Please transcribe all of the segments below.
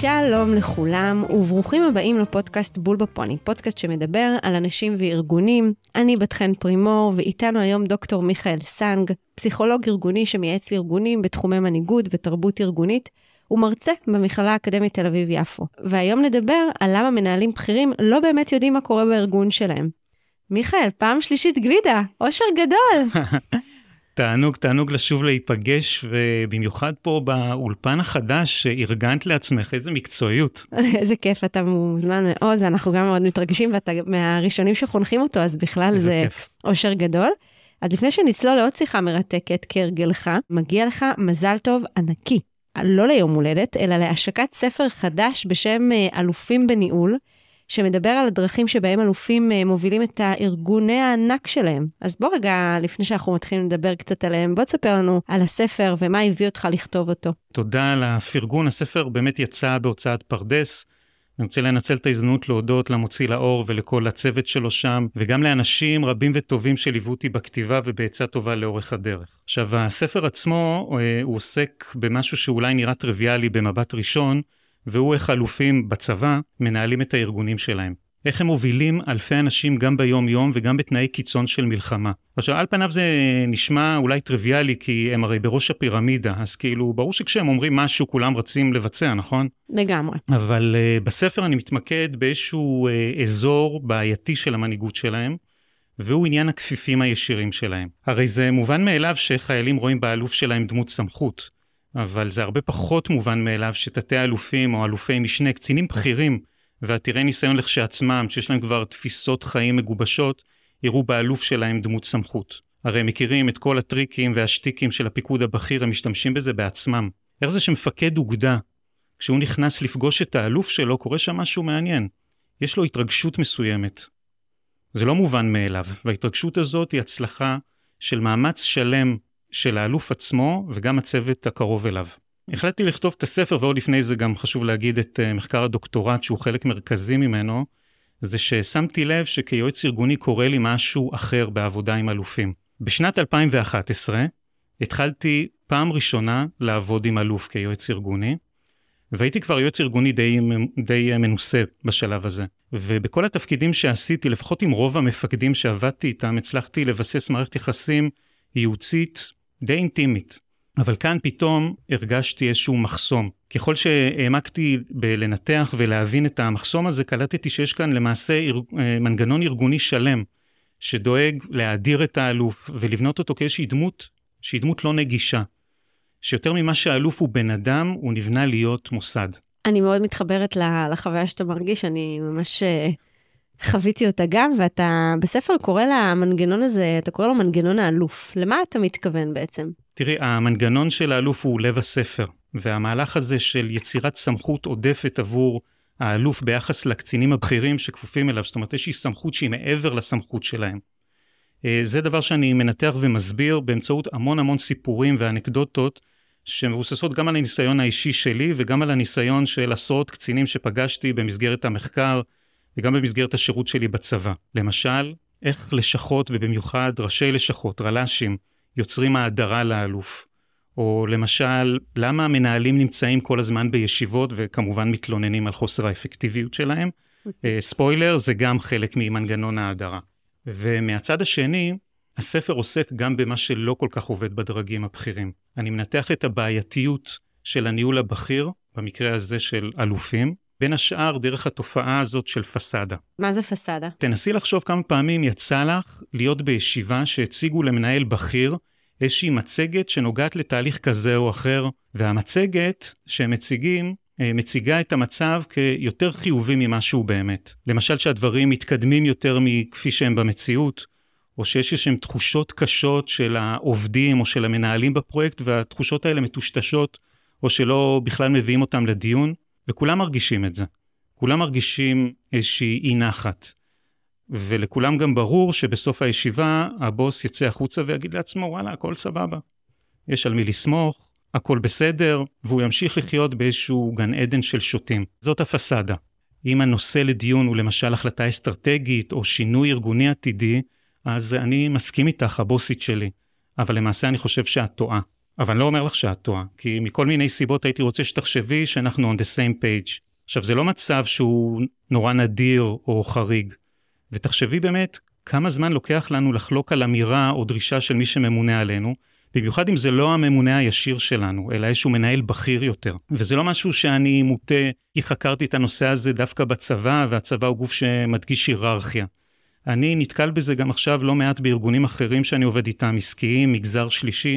שלום לכולם, וברוכים הבאים לפודקאסט בול בפוני, פודקאסט שמדבר על אנשים וארגונים. אני בת חן פרימור, ואיתנו היום דוקטור מיכאל סנג, פסיכולוג ארגוני שמייעץ לארגונים בתחומי מנהיגות ותרבות ארגונית, ומרצה במכללה האקדמית תל אביב-יפו. והיום נדבר על למה מנהלים בכירים לא באמת יודעים מה קורה בארגון שלהם. מיכאל, פעם שלישית גלידה, אושר גדול. תענוג, תענוג לשוב להיפגש, ובמיוחד פה באולפן החדש שארגנת לעצמך, איזה מקצועיות. איזה כיף, אתה מוזמן מאוד, ואנחנו גם מאוד מתרגשים, ואתה מהראשונים שחונכים אותו, אז בכלל זה כיף. אושר גדול. אז לפני שנצלול לעוד שיחה מרתקת כהרגלך, מגיע לך מזל טוב ענקי. לא ליום הולדת, אלא להשקת ספר חדש בשם אה, אלופים בניהול, שמדבר על הדרכים שבהם אלופים אה, מובילים את הארגוני הענק שלהם. אז בוא רגע, לפני שאנחנו מתחילים לדבר קצת עליהם, בוא תספר לנו על הספר ומה הביא אותך לכתוב אותו. תודה על הפרגון, הספר באמת יצא בהוצאת פרדס. אני רוצה לנצל את ההזדמנות להודות למוציא לאור ולכל הצוות שלו שם, וגם לאנשים רבים וטובים שליוו אותי בכתיבה ובעצה טובה לאורך הדרך. עכשיו, הספר עצמו, אה, הוא עוסק במשהו שאולי נראה טריוויאלי במבט ראשון, והוא איך אלופים בצבא מנהלים את הארגונים שלהם. איך הם מובילים אלפי אנשים גם ביום-יום וגם בתנאי קיצון של מלחמה. עכשיו, על פניו זה נשמע אולי טריוויאלי, כי הם הרי בראש הפירמידה, אז כאילו, ברור שכשהם אומרים משהו, כולם רצים לבצע, נכון? לגמרי. אבל uh, בספר אני מתמקד באיזשהו uh, אזור בעייתי של המנהיגות שלהם, והוא עניין הכפיפים הישירים שלהם. הרי זה מובן מאליו שחיילים רואים באלוף שלהם דמות סמכות. אבל זה הרבה פחות מובן מאליו שתתי אלופים או אלופי משנה, קצינים בכירים ועתירי ניסיון לכשעצמם, שיש להם כבר תפיסות חיים מגובשות, יראו באלוף שלהם דמות סמכות. הרי הם מכירים את כל הטריקים והשטיקים של הפיקוד הבכיר, הם משתמשים בזה בעצמם. איך זה שמפקד אוגדה, כשהוא נכנס לפגוש את האלוף שלו, קורה שם משהו מעניין. יש לו התרגשות מסוימת. זה לא מובן מאליו, וההתרגשות הזאת היא הצלחה של מאמץ שלם של האלוף עצמו וגם הצוות הקרוב אליו. החלטתי לכתוב את הספר, ועוד לפני זה גם חשוב להגיד את uh, מחקר הדוקטורט שהוא חלק מרכזי ממנו, זה ששמתי לב שכיועץ ארגוני קורה לי משהו אחר בעבודה עם אלופים. בשנת 2011 התחלתי פעם ראשונה לעבוד עם אלוף כיועץ ארגוני, והייתי כבר יועץ ארגוני די, די מנוסה בשלב הזה. ובכל התפקידים שעשיתי, לפחות עם רוב המפקדים שעבדתי איתם, הצלחתי לבסס מערכת יחסים ייעוצית די אינטימית. אבל כאן פתאום הרגשתי איזשהו מחסום. ככל שהעמקתי בלנתח ולהבין את המחסום הזה, קלטתי שיש כאן למעשה. אה, מנגנון ארגוני שלם, שדואג להאדיר את האלוף ולבנות אותו כאיזושהי דמות שהיא דמות לא נגישה. שיותר ממה שהאלוף הוא בן אדם, הוא נבנה להיות מוסד. אני מאוד מתחברת לחוויה שאתה מרגיש, אני ממש אה, חוויתי אותה גם, ואתה בספר קורא למנגנון הזה, אתה קורא לו מנגנון האלוף. למה אתה מתכוון בעצם? תראי, המנגנון של האלוף הוא לב הספר, והמהלך הזה של יצירת סמכות עודפת עבור האלוף ביחס לקצינים הבכירים שכפופים אליו, זאת אומרת, איזושהי סמכות שהיא מעבר לסמכות שלהם. אה, זה דבר שאני מנתח ומסביר באמצעות המון המון סיפורים ואנקדוטות שמבוססות גם על הניסיון האישי שלי וגם על הניסיון של עשרות קצינים שפגשתי במסגרת המחקר וגם במסגרת השירות שלי בצבא. למשל, איך לשכות ובמיוחד ראשי לשכות, רל"שים, יוצרים האדרה לאלוף. או למשל, למה המנהלים נמצאים כל הזמן בישיבות וכמובן מתלוננים על חוסר האפקטיביות שלהם. אוקיי. אה, ספוילר, זה גם חלק ממנגנון ההדרה. ומהצד השני, הספר עוסק גם במה שלא כל כך עובד בדרגים הבכירים. אני מנתח את הבעייתיות של הניהול הבכיר, במקרה הזה של אלופים, בין השאר דרך התופעה הזאת של פסאדה. מה זה פסאדה? תנסי לחשוב כמה פעמים יצא לך להיות בישיבה שהציגו למנהל בכיר איזושהי מצגת שנוגעת לתהליך כזה או אחר, והמצגת שהם מציגים אה, מציגה את המצב כיותר חיובי ממה שהוא באמת. למשל שהדברים מתקדמים יותר מכפי שהם במציאות, או שיש איזשהן תחושות קשות של העובדים או של המנהלים בפרויקט, והתחושות האלה מטושטשות, או שלא בכלל מביאים אותם לדיון. וכולם מרגישים את זה. כולם מרגישים איזושהי אי נחת. ולכולם גם ברור שבסוף הישיבה הבוס יצא החוצה ויגיד לעצמו, וואלה, הכל סבבה. יש על מי לסמוך, הכל בסדר, והוא ימשיך לחיות באיזשהו גן עדן של שוטים. זאת הפסאדה. אם הנושא לדיון הוא למשל החלטה אסטרטגית או שינוי ארגוני עתידי, אז אני מסכים איתך, הבוסית שלי. אבל למעשה אני חושב שאת טועה. אבל אני לא אומר לך שאת טועה, כי מכל מיני סיבות הייתי רוצה שתחשבי שאנחנו on the same page. עכשיו, זה לא מצב שהוא נורא נדיר או חריג, ותחשבי באמת כמה זמן לוקח לנו לחלוק על אמירה או דרישה של מי שממונה עלינו, במיוחד אם זה לא הממונה הישיר שלנו, אלא איזשהו מנהל בכיר יותר. וזה לא משהו שאני מוטה, כי חקרתי את הנושא הזה דווקא בצבא, והצבא הוא גוף שמדגיש היררכיה. אני נתקל בזה גם עכשיו לא מעט בארגונים אחרים שאני עובד איתם, עסקיים, מגזר שלישי.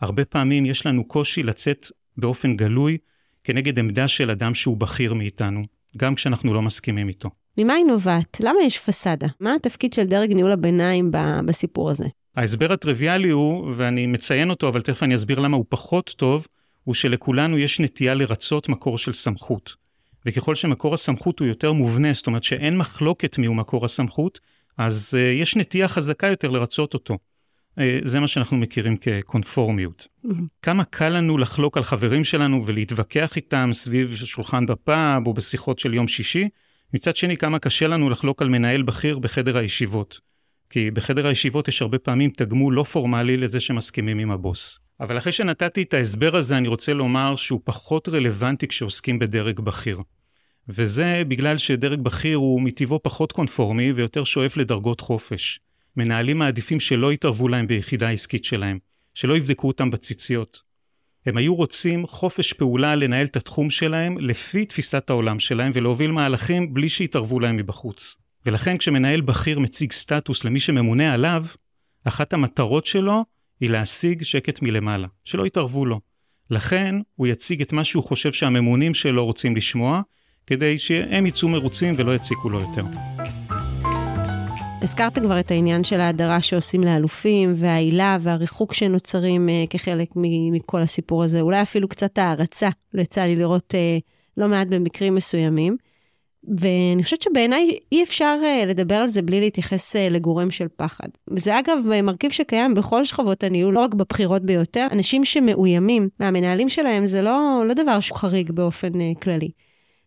הרבה פעמים יש לנו קושי לצאת באופן גלוי כנגד עמדה של אדם שהוא בכיר מאיתנו, גם כשאנחנו לא מסכימים איתו. ממה היא נובעת? למה יש פסאדה? מה התפקיד של דרג ניהול הביניים בסיפור הזה? ההסבר הטריוויאלי הוא, ואני מציין אותו, אבל תכף אני אסביר למה הוא פחות טוב, הוא שלכולנו יש נטייה לרצות מקור של סמכות. וככל שמקור הסמכות הוא יותר מובנה, זאת אומרת שאין מחלוקת מיהו מקור הסמכות, אז uh, יש נטייה חזקה יותר לרצות אותו. Uh, זה מה שאנחנו מכירים כקונפורמיות. Mm-hmm. כמה קל לנו לחלוק על חברים שלנו ולהתווכח איתם סביב שולחן בפאב או בשיחות של יום שישי, מצד שני כמה קשה לנו לחלוק על מנהל בכיר בחדר הישיבות. כי בחדר הישיבות יש הרבה פעמים תגמול לא פורמלי לזה שמסכימים עם הבוס. אבל אחרי שנתתי את ההסבר הזה, אני רוצה לומר שהוא פחות רלוונטי כשעוסקים בדרג בכיר. וזה בגלל שדרג בכיר הוא מטבעו פחות קונפורמי ויותר שואף לדרגות חופש. מנהלים מעדיפים שלא יתערבו להם ביחידה העסקית שלהם, שלא יבדקו אותם בציציות. הם היו רוצים חופש פעולה לנהל את התחום שלהם לפי תפיסת העולם שלהם ולהוביל מהלכים בלי שיתערבו להם מבחוץ. ולכן כשמנהל בכיר מציג סטטוס למי שממונה עליו, אחת המטרות שלו היא להשיג שקט מלמעלה, שלא יתערבו לו. לכן הוא יציג את מה שהוא חושב שהממונים שלו רוצים לשמוע, כדי שהם יצאו מרוצים ולא יציקו לו יותר. הזכרת כבר את העניין של ההדרה שעושים לאלופים, והעילה והריחוק שנוצרים uh, כחלק מכל הסיפור הזה, אולי אפילו קצת הערצה, יצא לי לראות uh, לא מעט במקרים מסוימים. ואני חושבת שבעיניי אי אפשר uh, לדבר על זה בלי להתייחס uh, לגורם של פחד. וזה אגב מרכיב שקיים בכל שכבות הניהול, לא רק בבחירות ביותר. אנשים שמאוימים מהמנהלים שלהם זה לא, לא דבר שהוא חריג באופן uh, כללי.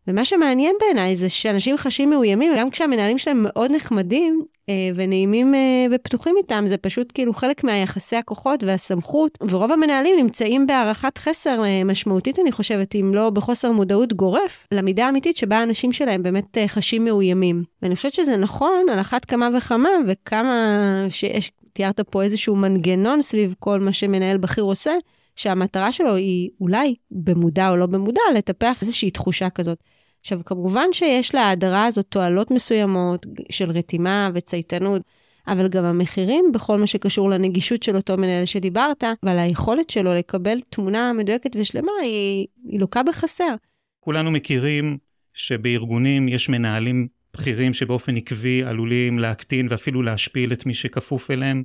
ומה שמעניין בעיניי זה שאנשים חשים מאוימים, גם כשהמנהלים שלהם מאוד נחמדים אה, ונעימים אה, ופתוחים איתם, זה פשוט כאילו חלק מהיחסי הכוחות והסמכות, ורוב המנהלים נמצאים בהערכת חסר אה, משמעותית, אני חושבת, אם לא בחוסר מודעות גורף, למידה האמיתית שבה האנשים שלהם באמת אה, חשים מאוימים. ואני חושבת שזה נכון על אחת כמה וכמה, וכמה שיש, תיארת פה איזשהו מנגנון סביב כל מה שמנהל בכיר עושה. שהמטרה שלו היא אולי במודע או לא במודע לטפח איזושהי תחושה כזאת. עכשיו, כמובן שיש להדרה הזאת תועלות מסוימות של רתימה וצייתנות, אבל גם המחירים בכל מה שקשור לנגישות של אותו מנהל שדיברת, ועל היכולת שלו לקבל תמונה מדויקת ושלמה, היא, היא לוקה בחסר. כולנו מכירים שבארגונים יש מנהלים בכירים שבאופן עקבי עלולים להקטין ואפילו להשפיל את מי שכפוף אליהם.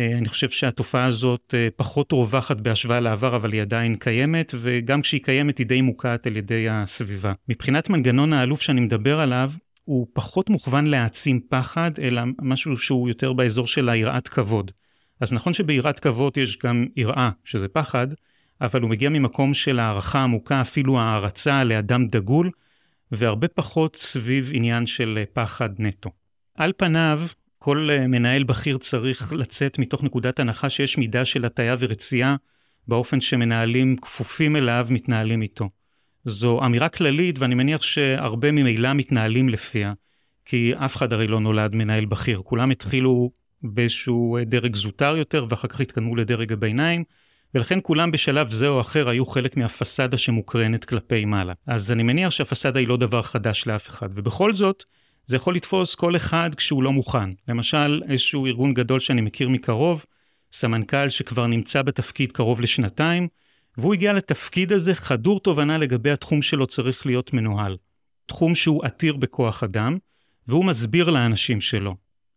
אה, אני חושב שהתופעה הזאת אה, פחות רווחת בהשוואה לעבר, אבל היא עדיין קיימת, וגם כשהיא קיימת היא די מוקעת על ידי הסביבה. מבחינת מנגנון האלוף שאני מדבר עליו, הוא פחות מוכוון להעצים פחד, אלא משהו שהוא יותר באזור של היראת כבוד. אז נכון שביראת כבוד יש גם יראה, שזה פחד, אבל הוא מגיע ממקום של הערכה עמוקה, אפילו הערצה לאדם דגול, והרבה פחות סביב עניין של אה, פחד נטו. על פניו, כל אה, מנהל בכיר צריך לצאת מתוך נקודת הנחה שיש מידה של הטיה ורצייה באופן שמנהלים כפופים אליו מתנהלים איתו. זו אמירה כללית ואני מניח שהרבה ממילא מתנהלים לפיה, כי אף אחד הרי לא נולד מנהל בכיר, כולם התחילו באיזשהו אה, דרג זוטר יותר ואחר כך התקדמו לדרג הביניים, ולכן כולם בשלב זה או אחר היו חלק מהפסאדה שמוקרנת כלפי מעלה. אז אני מניח שהפסאדה היא לא דבר חדש לאף אחד, ובכל זאת, זה יכול לתפוס כל אחד כשהוא לא מוכן. למשל, איזשהו ארגון גדול שאני מכיר מקרוב, סמנכ"ל שכבר נמצא בתפקיד קרוב לשנתיים, והוא הגיע לתפקיד הזה חדור תובנה לגבי התחום שלו צריך להיות מנוהל. תחום שהוא עתיר בכוח אדם, והוא מסביר לאנשים שלו.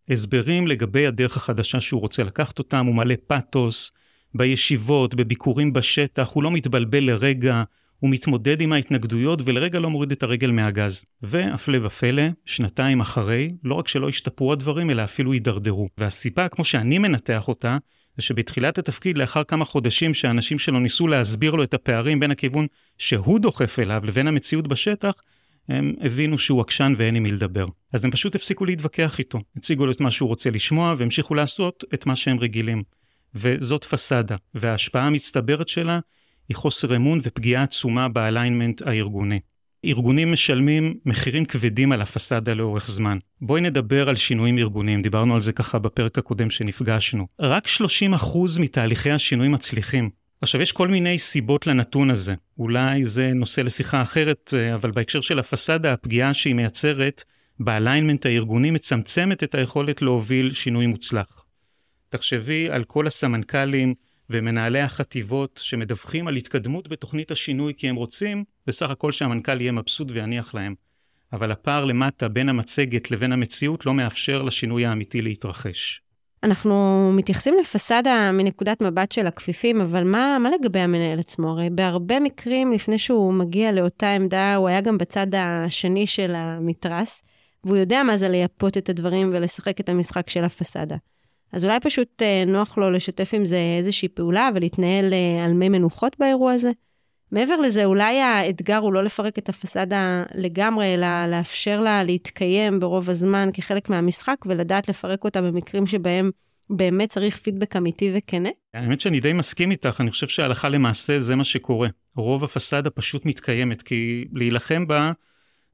הסברים לגבי הדרך החדשה שהוא רוצה לקחת אותם, הוא מלא פאתוס, בישיבות, בביקורים בשטח, הוא לא מתבלבל לרגע, הוא מתמודד עם ההתנגדויות ולרגע לא מוריד את הרגל מהגז. והפלא ופלא, שנתיים אחרי, לא רק שלא השתפרו הדברים, אלא אפילו הידרדרו. והסיבה, כמו שאני מנתח אותה, זה שבתחילת התפקיד, לאחר כמה חודשים שהאנשים שלו ניסו להסביר לו את הפערים בין הכיוון שהוא דוחף אליו לבין המציאות בשטח, הם הבינו שהוא עקשן ואין עם מי לדבר. אז הם פשוט הפסיקו להתווכח איתו, הציגו לו את מה שהוא רוצה לשמוע והמשיכו לעשות את מה שהם רגילים. וזאת פסאדה, וההשפעה המצטברת שלה היא חוסר אמון ופגיעה עצומה ב alignment הארגוני. ארגונים משלמים מחירים כבדים על הפסאדה לאורך זמן. בואי נדבר על שינויים ארגוניים, דיברנו על זה ככה בפרק הקודם שנפגשנו. רק 30% מתהליכי השינוי מצליחים. עכשיו, יש כל מיני סיבות לנתון הזה. אולי זה נושא לשיחה אחרת, אה, אבל בהקשר של הפסאדה, הפגיעה שהיא מייצרת ב alignment הארגוני מצמצמת את היכולת להוביל שינוי מוצלח. תחשבי על כל הסמנכ"לים ומנהלי החטיבות שמדווחים על התקדמות בתוכנית השינוי כי הם רוצים בסך הכל שהמנכ"ל יהיה מבסוט ויניח להם. אבל הפער למטה בין המצגת לבין המציאות לא מאפשר לשינוי האמיתי להתרחש. אנחנו מתייחסים לפסאדה מנקודת מבט של הכפיפים, אבל מה, מה לגבי המנהל עצמו? הרי בהרבה מקרים לפני שהוא מגיע לאותה עמדה, הוא היה גם בצד השני של המתרס, והוא יודע מה זה לייפות את הדברים ולשחק את המשחק של הפסאדה. אז אולי פשוט אה, נוח לו לשתף עם זה איזושהי פעולה ולהתנהל אה, על מי מנוחות באירוע הזה? מעבר לזה, אולי האתגר הוא לא לפרק את הפסאדה לגמרי, אלא לאפשר לה להתקיים ברוב הזמן כחלק מהמשחק ולדעת לפרק אותה במקרים שבהם באמת צריך פידבק אמיתי וכנה? האמת שאני די מסכים איתך, אני חושב שהלכה למעשה זה מה שקורה. רוב הפסאדה פשוט מתקיימת, כי להילחם בה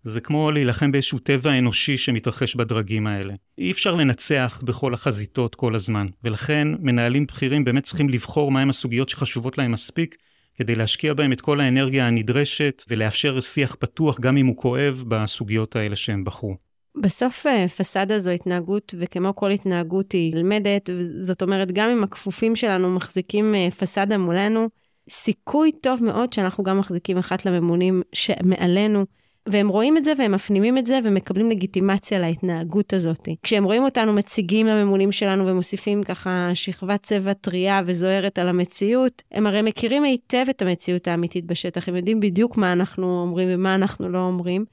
זה כמו להילחם באיזשהו טבע אנושי שמתרחש בדרגים האלה. אי אפשר לנצח בכל החזיתות כל הזמן, ולכן מנהלים בכירים באמת צריכים לבחור מהם הסוגיות שחשובות להם מספיק, כדי להשקיע בהם את כל האנרגיה הנדרשת ולאפשר שיח פתוח גם אם הוא כואב בסוגיות האלה שהם בחרו. בסוף אה, פסאדה זו התנהגות, וכמו כל התנהגות היא נלמדת, זאת אומרת, גם אם הכפופים שלנו מחזיקים אה, פסאדה מולנו, סיכוי טוב מאוד שאנחנו גם מחזיקים אחת לממונים שמעלינו, והם רואים את זה והם מפנימים את זה ומקבלים לגיטימציה להתנהגות הזאת. כשהם רואים אותנו מציגים לממונים שלנו ומוסיפים ככה שכבת צבע טריה וזוהרת על המציאות, הם הרי מכירים היטב את המציאות האמיתית בשטח, הם יודעים בדיוק מה אנחנו אומרים ומה אנחנו לא אומרים.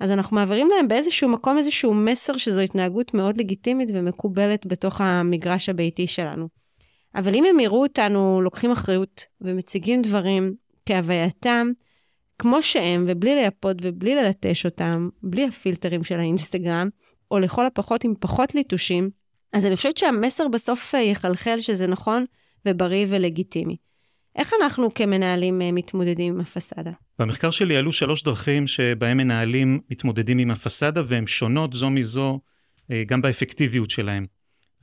אז אנחנו מעבירים להם באיזשהו מקום איזשהו מסר שזו התנהגות מאוד לגיטימית ומקובלת בתוך המגרש הביתי שלנו. אבל אם הם יראו אותנו לוקחים אחריות ומציגים דברים כהווייתם, כמו שהם, ובלי לייפות ובלי ללטש אותם, בלי הפילטרים של האינסטגרם, או לכל הפחות עם פחות ליטושים, אז אני חושבת שהמסר בסוף אה, יחלחל שזה נכון ובריא ולגיטימי. איך אנחנו כמנהלים אה, מתמודדים עם הפסאדה? במחקר שלי עלו שלוש דרכים שבהם מנהלים מתמודדים עם הפסאדה, והן שונות זו מזו אה, גם באפקטיביות שלהם.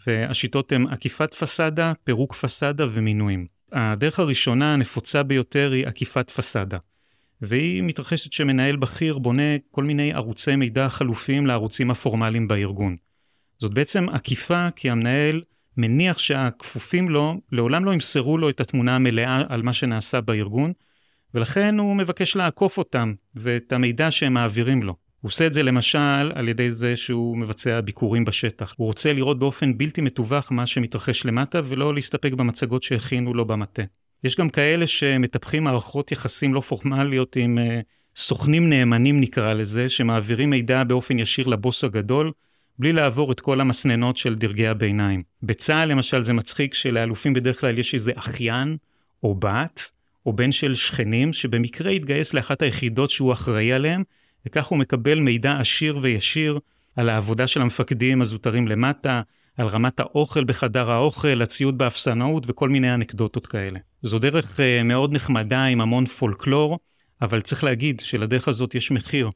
והשיטות הן עקיפת פסאדה, פירוק פסאדה ומינויים. הדרך הראשונה הנפוצה ביותר היא עקיפת פסאדה. והיא מתרחשת שמנהל בכיר בונה כל מיני ערוצי מידע חלופיים לערוצים הפורמליים בארגון. זאת בעצם עקיפה כי המנהל מניח שהכפופים לו לעולם לא ימסרו לו את התמונה המלאה על מה שנעשה בארגון, ולכן הוא מבקש לעקוף אותם ואת המידע שהם מעבירים לו. הוא עושה את זה למשל על ידי זה שהוא מבצע ביקורים בשטח. הוא רוצה לראות באופן בלתי מתווך מה שמתרחש למטה ולא להסתפק במצגות שהכינו לו במטה. יש גם כאלה שמטפחים מערכות יחסים לא פורמליות עם uh, סוכנים נאמנים נקרא לזה, שמעבירים מידע באופן ישיר לבוס הגדול, בלי לעבור את כל המסננות של דרגי הביניים. בצה"ל למשל זה מצחיק שלאלופים בדרך כלל יש איזה אחיין או בת או בן של שכנים שבמקרה התגייס לאחת היחידות שהוא אחראי עליהן, וכך הוא מקבל מידע עשיר וישיר על העבודה של המפקדים הזוטרים למטה, על רמת האוכל בחדר האוכל, הציוד באפסנאות וכל מיני אנקדוטות כאלה. זו דרך uh, מאוד נחמדה עם המון פולקלור, אבל צריך להגיד שלדרך הזאת יש מחיר,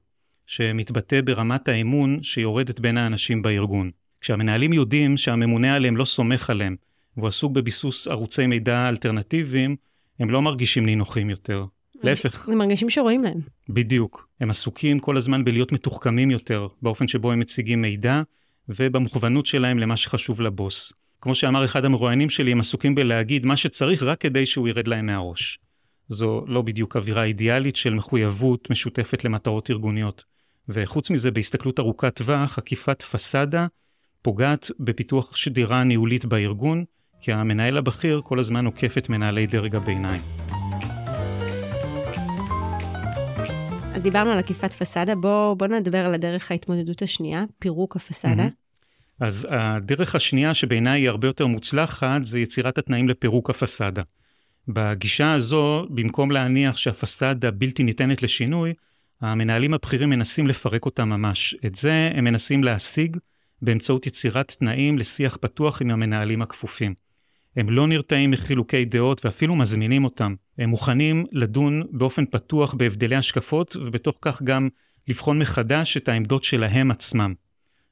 שמתבטא ברמת האמון שיורדת בין האנשים בארגון. כשהמנהלים יודעים שהממונה עליהם לא סומך עליהם, והוא עסוק בביסוס ערוצי מידע אלטרנטיביים, הם לא מרגישים נינוחים יותר. להפך. הם מרגישים שרואים להם. בדיוק. הם עסוקים כל הזמן בלהיות מתוחכמים יותר, באופן שבו הם מציגים מידע, ובמוכוונות שלהם למה שחשוב לבוס. כמו שאמר אחד המרואיינים שלי, הם עסוקים בלהגיד מה שצריך רק כדי שהוא ירד להם מהראש. זו לא בדיוק אווירה אידיאלית של מחויבות משותפת למטרות ארגוניות. וחוץ מזה, בהסתכלות ארוכת טווח, עקיפת פסאדה פוגעת בפיתוח שדירה ניהולית בארגון, כי המנהל הבכיר כל הזמן עוקף את מנהלי דרג הביניים. דיברנו על עקיפת פסאדה, בואו בוא נדבר על הדרך ההתמודדות השנייה, פירוק הפסאדה. Mm-hmm. אז הדרך השנייה שבעיניי היא הרבה יותר מוצלחת, זה יצירת התנאים לפירוק הפסאדה. בגישה הזו, במקום להניח שהפסאדה בלתי ניתנת לשינוי, המנהלים הבכירים מנסים לפרק אותה ממש. את זה הם מנסים להשיג באמצעות יצירת תנאים לשיח פתוח עם המנהלים הכפופים. הם לא נרתעים מחילוקי דעות ואפילו מזמינים אותם. הם מוכנים לדון באופן פתוח בהבדלי השקפות, ובתוך כך גם לבחון מחדש את העמדות שלהם עצמם.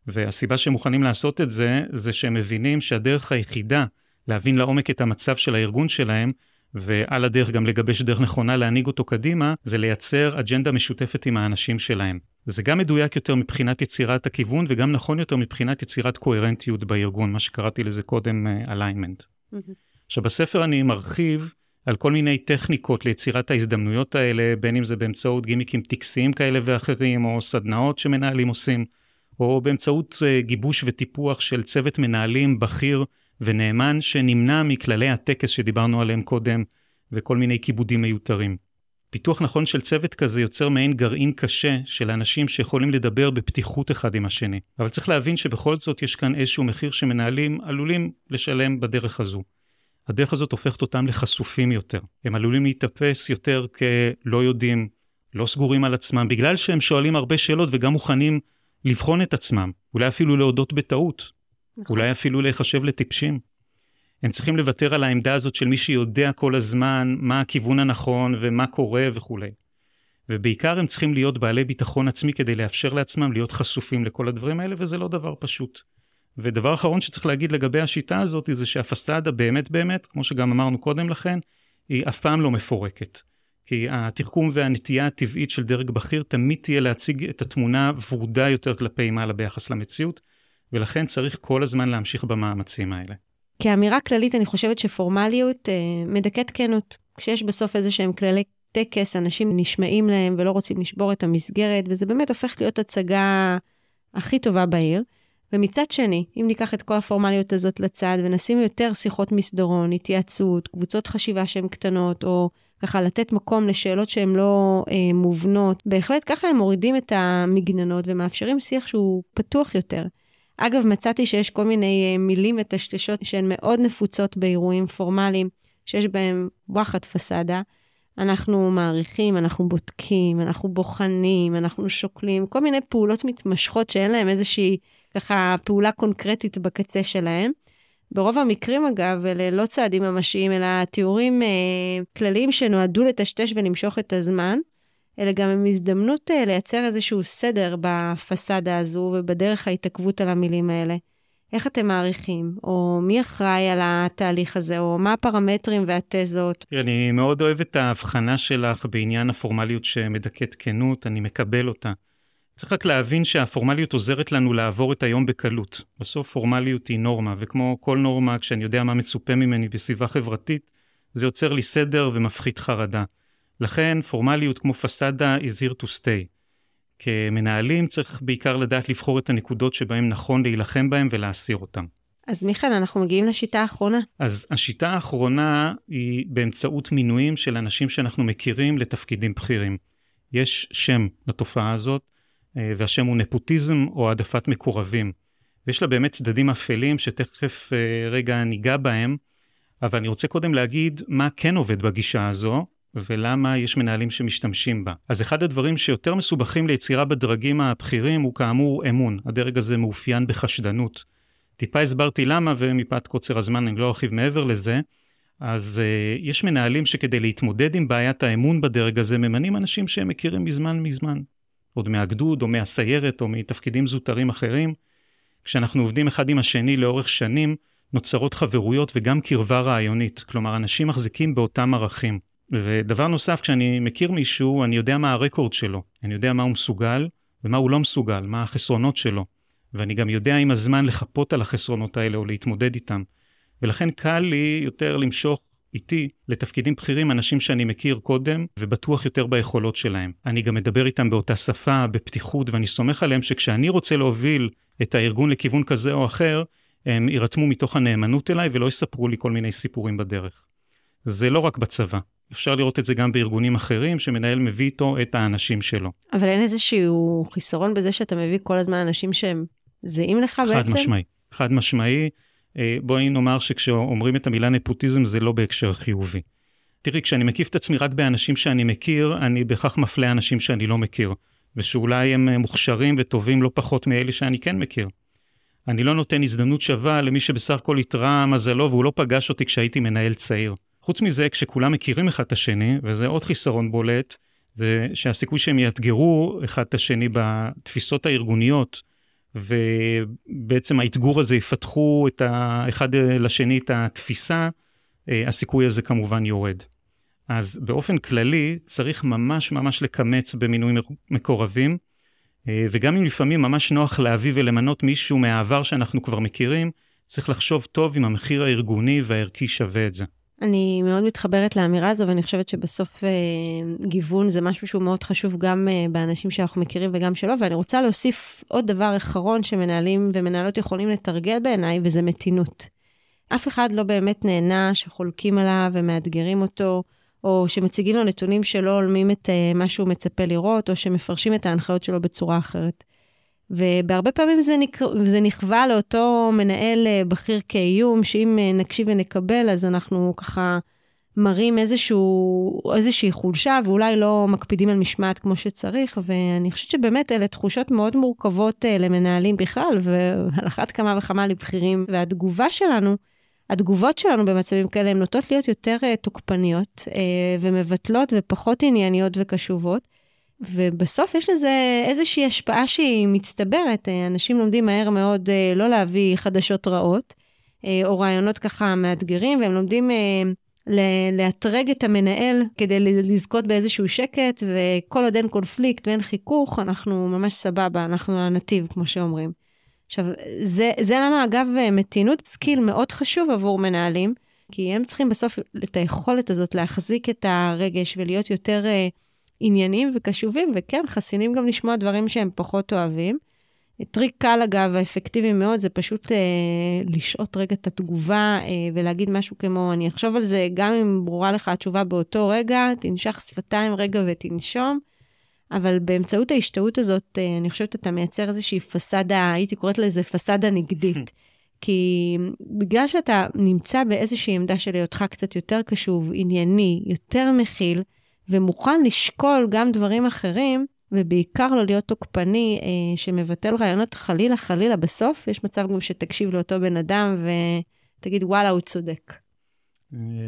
והסיבה שהם מוכנים לעשות את זה, זה שהם מבינים שהדרך היחידה להבין לעומק את המצב של הארגון שלהם, ועל הדרך גם לגבש דרך נכונה להנהיג אותו קדימה, זה לייצר אג'נדה משותפת עם האנשים שלהם. זה גם מדויק יותר מבחינת יצירת הכיוון, וגם נכון יותר מבחינת יצירת קוהרנטיות בארגון, מה שקראתי לזה קודם alignment. Mm-hmm. עכשיו, בספר אני מרחיב על כל מיני טכניקות ליצירת ההזדמנויות האלה, בין אם זה באמצעות גימיקים טקסיים כאלה ואחרים, או סדנאות שמנהלים עושים, או באמצעות uh, גיבוש וטיפוח של צוות מנהלים בכיר ונאמן שנמנע מכללי הטקס שדיברנו עליהם קודם, וכל מיני כיבודים מיותרים. פיתוח נכון של צוות כזה יוצר מעין גרעין קשה של אנשים שיכולים לדבר בפתיחות אחד עם השני. אבל צריך להבין שבכל זאת יש כאן איזשהו מחיר שמנהלים עלולים לשלם בדרך הזו. הדרך הזאת הופכת אותם לחשופים יותר. הם עלולים להיתפס יותר כלא יודעים, לא סגורים על עצמם, בגלל שהם שואלים הרבה שאלות וגם מוכנים לבחון את עצמם, אולי אפילו להודות בטעות, נכון. אולי אפילו להיחשב לטיפשים. הם צריכים לוותר על העמדה הזאת של מי שיודע כל הזמן מה הכיוון הנכון ומה קורה וכולי. ובעיקר הם צריכים להיות בעלי ביטחון עצמי כדי לאפשר לעצמם להיות חשופים לכל הדברים האלה, וזה לא דבר פשוט. ודבר אחרון שצריך להגיד לגבי השיטה הזאת, זה שהפסאדה באמת באמת, כמו שגם אמרנו קודם לכן, היא אף פעם לא מפורקת. כי התחכום והנטייה הטבעית של דרג בכיר תמיד תהיה להציג את התמונה ורודה יותר כלפי מעלה ביחס למציאות, ולכן צריך כל הזמן להמשיך במאמצים האלה. כאמירה כללית, אני חושבת שפורמליות אה, מדכאת כנות. כשיש בסוף איזה שהם כללי טקס, אנשים נשמעים להם ולא רוצים לשבור את המסגרת, וזה באמת הופך להיות הצגה הכי טובה בעיר. ומצד שני, אם ניקח את כל הפורמליות הזאת לצד ונשים יותר שיחות מסדרון, התייעצות, קבוצות חשיבה שהן קטנות, או ככה לתת מקום לשאלות שהן לא אה, מובנות, בהחלט ככה הם מורידים את המגננות ומאפשרים שיח שהוא פתוח יותר. אגב, מצאתי שיש כל מיני אה, מילים מטשטשות שהן מאוד נפוצות באירועים פורמליים, שיש בהם וואחד פסאדה. אנחנו מעריכים, אנחנו בודקים, אנחנו בוחנים, אנחנו שוקלים, כל מיני פעולות מתמשכות שאין להן איזושהי ככה פעולה קונקרטית בקצה שלהם. ברוב המקרים אגב, אלה לא צעדים ממשיים, אלא תיאורים אה, כלליים שנועדו לטשטש ולמשוך את הזמן, אלא גם עם הזדמנות אה, לייצר איזשהו סדר בפסאדה הזו ובדרך ההתעכבות על המילים האלה. איך אתם מעריכים, או מי אחראי על התהליך הזה, או מה הפרמטרים והתזות? אני מאוד אוהב את ההבחנה שלך בעניין הפורמליות שמדכאת כנות, אני מקבל אותה. צריך רק להבין שהפורמליות עוזרת לנו לעבור את היום בקלות. בסוף פורמליות היא נורמה, וכמו כל נורמה, כשאני יודע מה מצופה ממני בסביבה חברתית, זה יוצר לי סדר ומפחית חרדה. לכן פורמליות כמו פסאדה is here to stay. כמנהלים צריך בעיקר לדעת לבחור את הנקודות שבהן נכון להילחם בהן ולהסיר אותן. אז מיכאל, אנחנו מגיעים לשיטה האחרונה. אז השיטה האחרונה היא באמצעות מינויים של אנשים שאנחנו מכירים לתפקידים בכירים. יש שם לתופעה הזאת, והשם הוא נפוטיזם או העדפת מקורבים. ויש לה באמת צדדים אפלים שתכף אה, רגע ניגע בהם, אבל אני רוצה קודם להגיד מה כן עובד בגישה הזו, ולמה יש מנהלים שמשתמשים בה. אז אחד הדברים שיותר מסובכים ליצירה בדרגים הבכירים הוא כאמור אמון. הדרג הזה מאופיין בחשדנות. טיפה הסברתי למה, ומפאת קוצר הזמן אני לא ארחיב מעבר לזה. אז uh, יש מנהלים שכדי להתמודד עם בעיית האמון בדרג הזה, ממנים אנשים שהם מכירים מזמן מזמן. עוד מהגדוד, או מהסיירת, או מתפקידים זוטרים אחרים. כשאנחנו עובדים אחד עם השני לאורך שנים, נוצרות חברויות וגם קרבה רעיונית. כלומר, אנשים מחזיקים באותם ערכים. ודבר נוסף, כשאני מכיר מישהו, אני יודע מה הרקורד שלו. אני יודע מה הוא מסוגל ומה הוא לא מסוגל, מה החסרונות שלו. ואני גם יודע עם הזמן לחפות על החסרונות האלה או להתמודד איתם. ולכן קל לי יותר למשוך איתי לתפקידים בכירים אנשים שאני מכיר קודם ובטוח יותר ביכולות שלהם. אני גם מדבר איתם באותה שפה, בפתיחות, ואני סומך עליהם שכשאני רוצה להוביל את הארגון לכיוון כזה או אחר, הם יירתמו מתוך הנאמנות אליי ולא יספרו לי כל מיני סיפורים בדרך. זה לא רק בצבא, אפשר לראות את זה גם בארגונים אחרים, שמנהל מביא איתו את האנשים שלו. אבל אין איזשהו חיסרון בזה שאתה מביא כל הזמן אנשים שהם זהים לך חד בעצם? חד משמעי. חד משמעי. אה, בואי נאמר שכשאומרים את המילה נפוטיזם זה לא בהקשר חיובי. תראי, כשאני מקיף את עצמי רק באנשים שאני מכיר, אני בהכרח מפלה אנשים שאני לא מכיר, ושאולי הם אה, מוכשרים וטובים לא פחות מאלה שאני כן מכיר. אני לא נותן הזדמנות שווה למי שבסך הכל התרע מזלו והוא לא פגש אותי כשהייתי מנהל צעיר. חוץ מזה, כשכולם מכירים אחד את השני, וזה עוד חיסרון בולט, זה שהסיכוי שהם יאתגרו אחד את השני בתפיסות הארגוניות, ובעצם האתגור הזה יפתחו את האחד לשני את התפיסה, אה, הסיכוי הזה כמובן יורד. אז באופן כללי צריך ממש ממש לקמץ במינויים מקורבים, אה, וגם אם לפעמים ממש נוח להביא ולמנות מישהו מהעבר שאנחנו כבר מכירים, צריך לחשוב טוב אם המחיר הארגוני והערכי שווה את זה. אני מאוד מתחברת לאמירה הזו, ואני חושבת שבסוף אה, גיוון זה משהו שהוא מאוד חשוב גם אה, באנשים שאנחנו מכירים וגם שלא, ואני רוצה להוסיף עוד דבר אחרון שמנהלים ומנהלות יכולים לתרגל בעיניי, וזה מתינות. אף אחד לא באמת נהנה שחולקים עליו ומאתגרים אותו, או שמציגים לו נתונים שלא הולמים את אה, מה שהוא מצפה לראות, או שמפרשים את ההנחיות שלו בצורה אחרת. ובהרבה פעמים זה, נק... זה נכווה לאותו מנהל אה, בכיר כאיום, שאם אה, נקשיב ונקבל, אז אנחנו ככה מראים איזשהו, איזושהי חולשה, ואולי לא מקפידים על משמעת כמו שצריך, ואני חושבת שבאמת אלה תחושות מאוד מורכבות למנהלים בכלל, ועל אחת כמה וכמה לבכירים, והתגובה שלנו, התגובות שלנו במצבים כאלה הן נוטות להיות יותר תוקפניות ומבטלות ופחות ענייניות וקשובות. ובסוף יש לזה איזושהי השפעה שהיא מצטברת. אה, אנשים לומדים מהר מאוד אה, לא להביא חדשות רעות, אה, או רעיונות ככה מאתגרים, והם לומדים לאתרג את המנהל כדי לזכות באיזשהו שקט, וכל עוד אין קונפליקט ואין חיכוך, אנחנו ממש סבבה, אנחנו על הנתיב, כמו שאומרים. עכשיו, זה, זה למה, אגב, מתינות skill מאוד חשוב עבור מנהלים, כי הם צריכים בסוף את היכולת הזאת להחזיק את הרגש ולהיות יותר ענייניים וקשובים, וכן, חסינים גם לשמוע דברים שהם פחות אוהבים. טריק קל, אגב, אפקטיבי מאוד, זה פשוט אה, להשהות רגע את התגובה אה, ולהגיד משהו כמו, אני אחשוב על זה, גם אם ברורה לך התשובה באותו רגע, תנשך שפתיים רגע ותנשום. אבל באמצעות ההשתהות הזאת, אה, אני חושבת אתה מייצר איזושהי פסאדה, הייתי קוראת לזה פסאדה נגדית. כי בגלל שאתה נמצא באיזושהי עמדה של היותך קצת יותר קשוב, ענייני, יותר מכיל, ומוכן לשקול גם דברים אחרים, ובעיקר לא להיות תוקפני, אה, שמבטל רעיונות חלילה חלילה בסוף, יש מצב גם שתקשיב לאותו בן אדם ותגיד, וואלה, הוא צודק.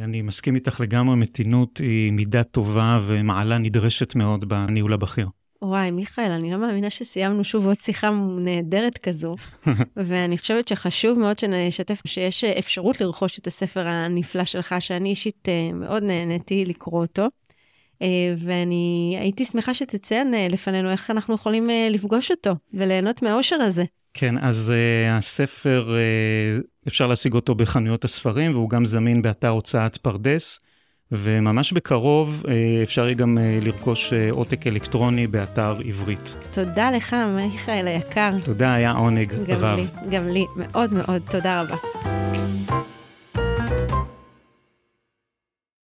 אני מסכים איתך לגמרי, מתינות היא מידה טובה ומעלה נדרשת מאוד בניהול הבכיר. וואי, מיכאל, אני לא מאמינה שסיימנו שוב עוד שיחה נהדרת כזו, ואני חושבת שחשוב מאוד שנשתף שיש אפשרות לרכוש את הספר הנפלא שלך, שאני אישית אה, מאוד נהניתי לקרוא אותו. אה, ואני הייתי שמחה שתציין אה, לפנינו איך אנחנו יכולים לפגוש אותו וליהנות מהאושר הזה. כן, אז uh, הספר, uh, אפשר להשיג אותו בחנויות הספרים, והוא גם זמין באתר הוצאת פרדס, וממש בקרוב uh, אפשר יהיה גם uh, לרכוש uh, עותק אלקטרוני באתר עברית. תודה לך, מיכאל היקר. תודה, היה עונג גם רב. לי, גם לי, מאוד מאוד, תודה רבה.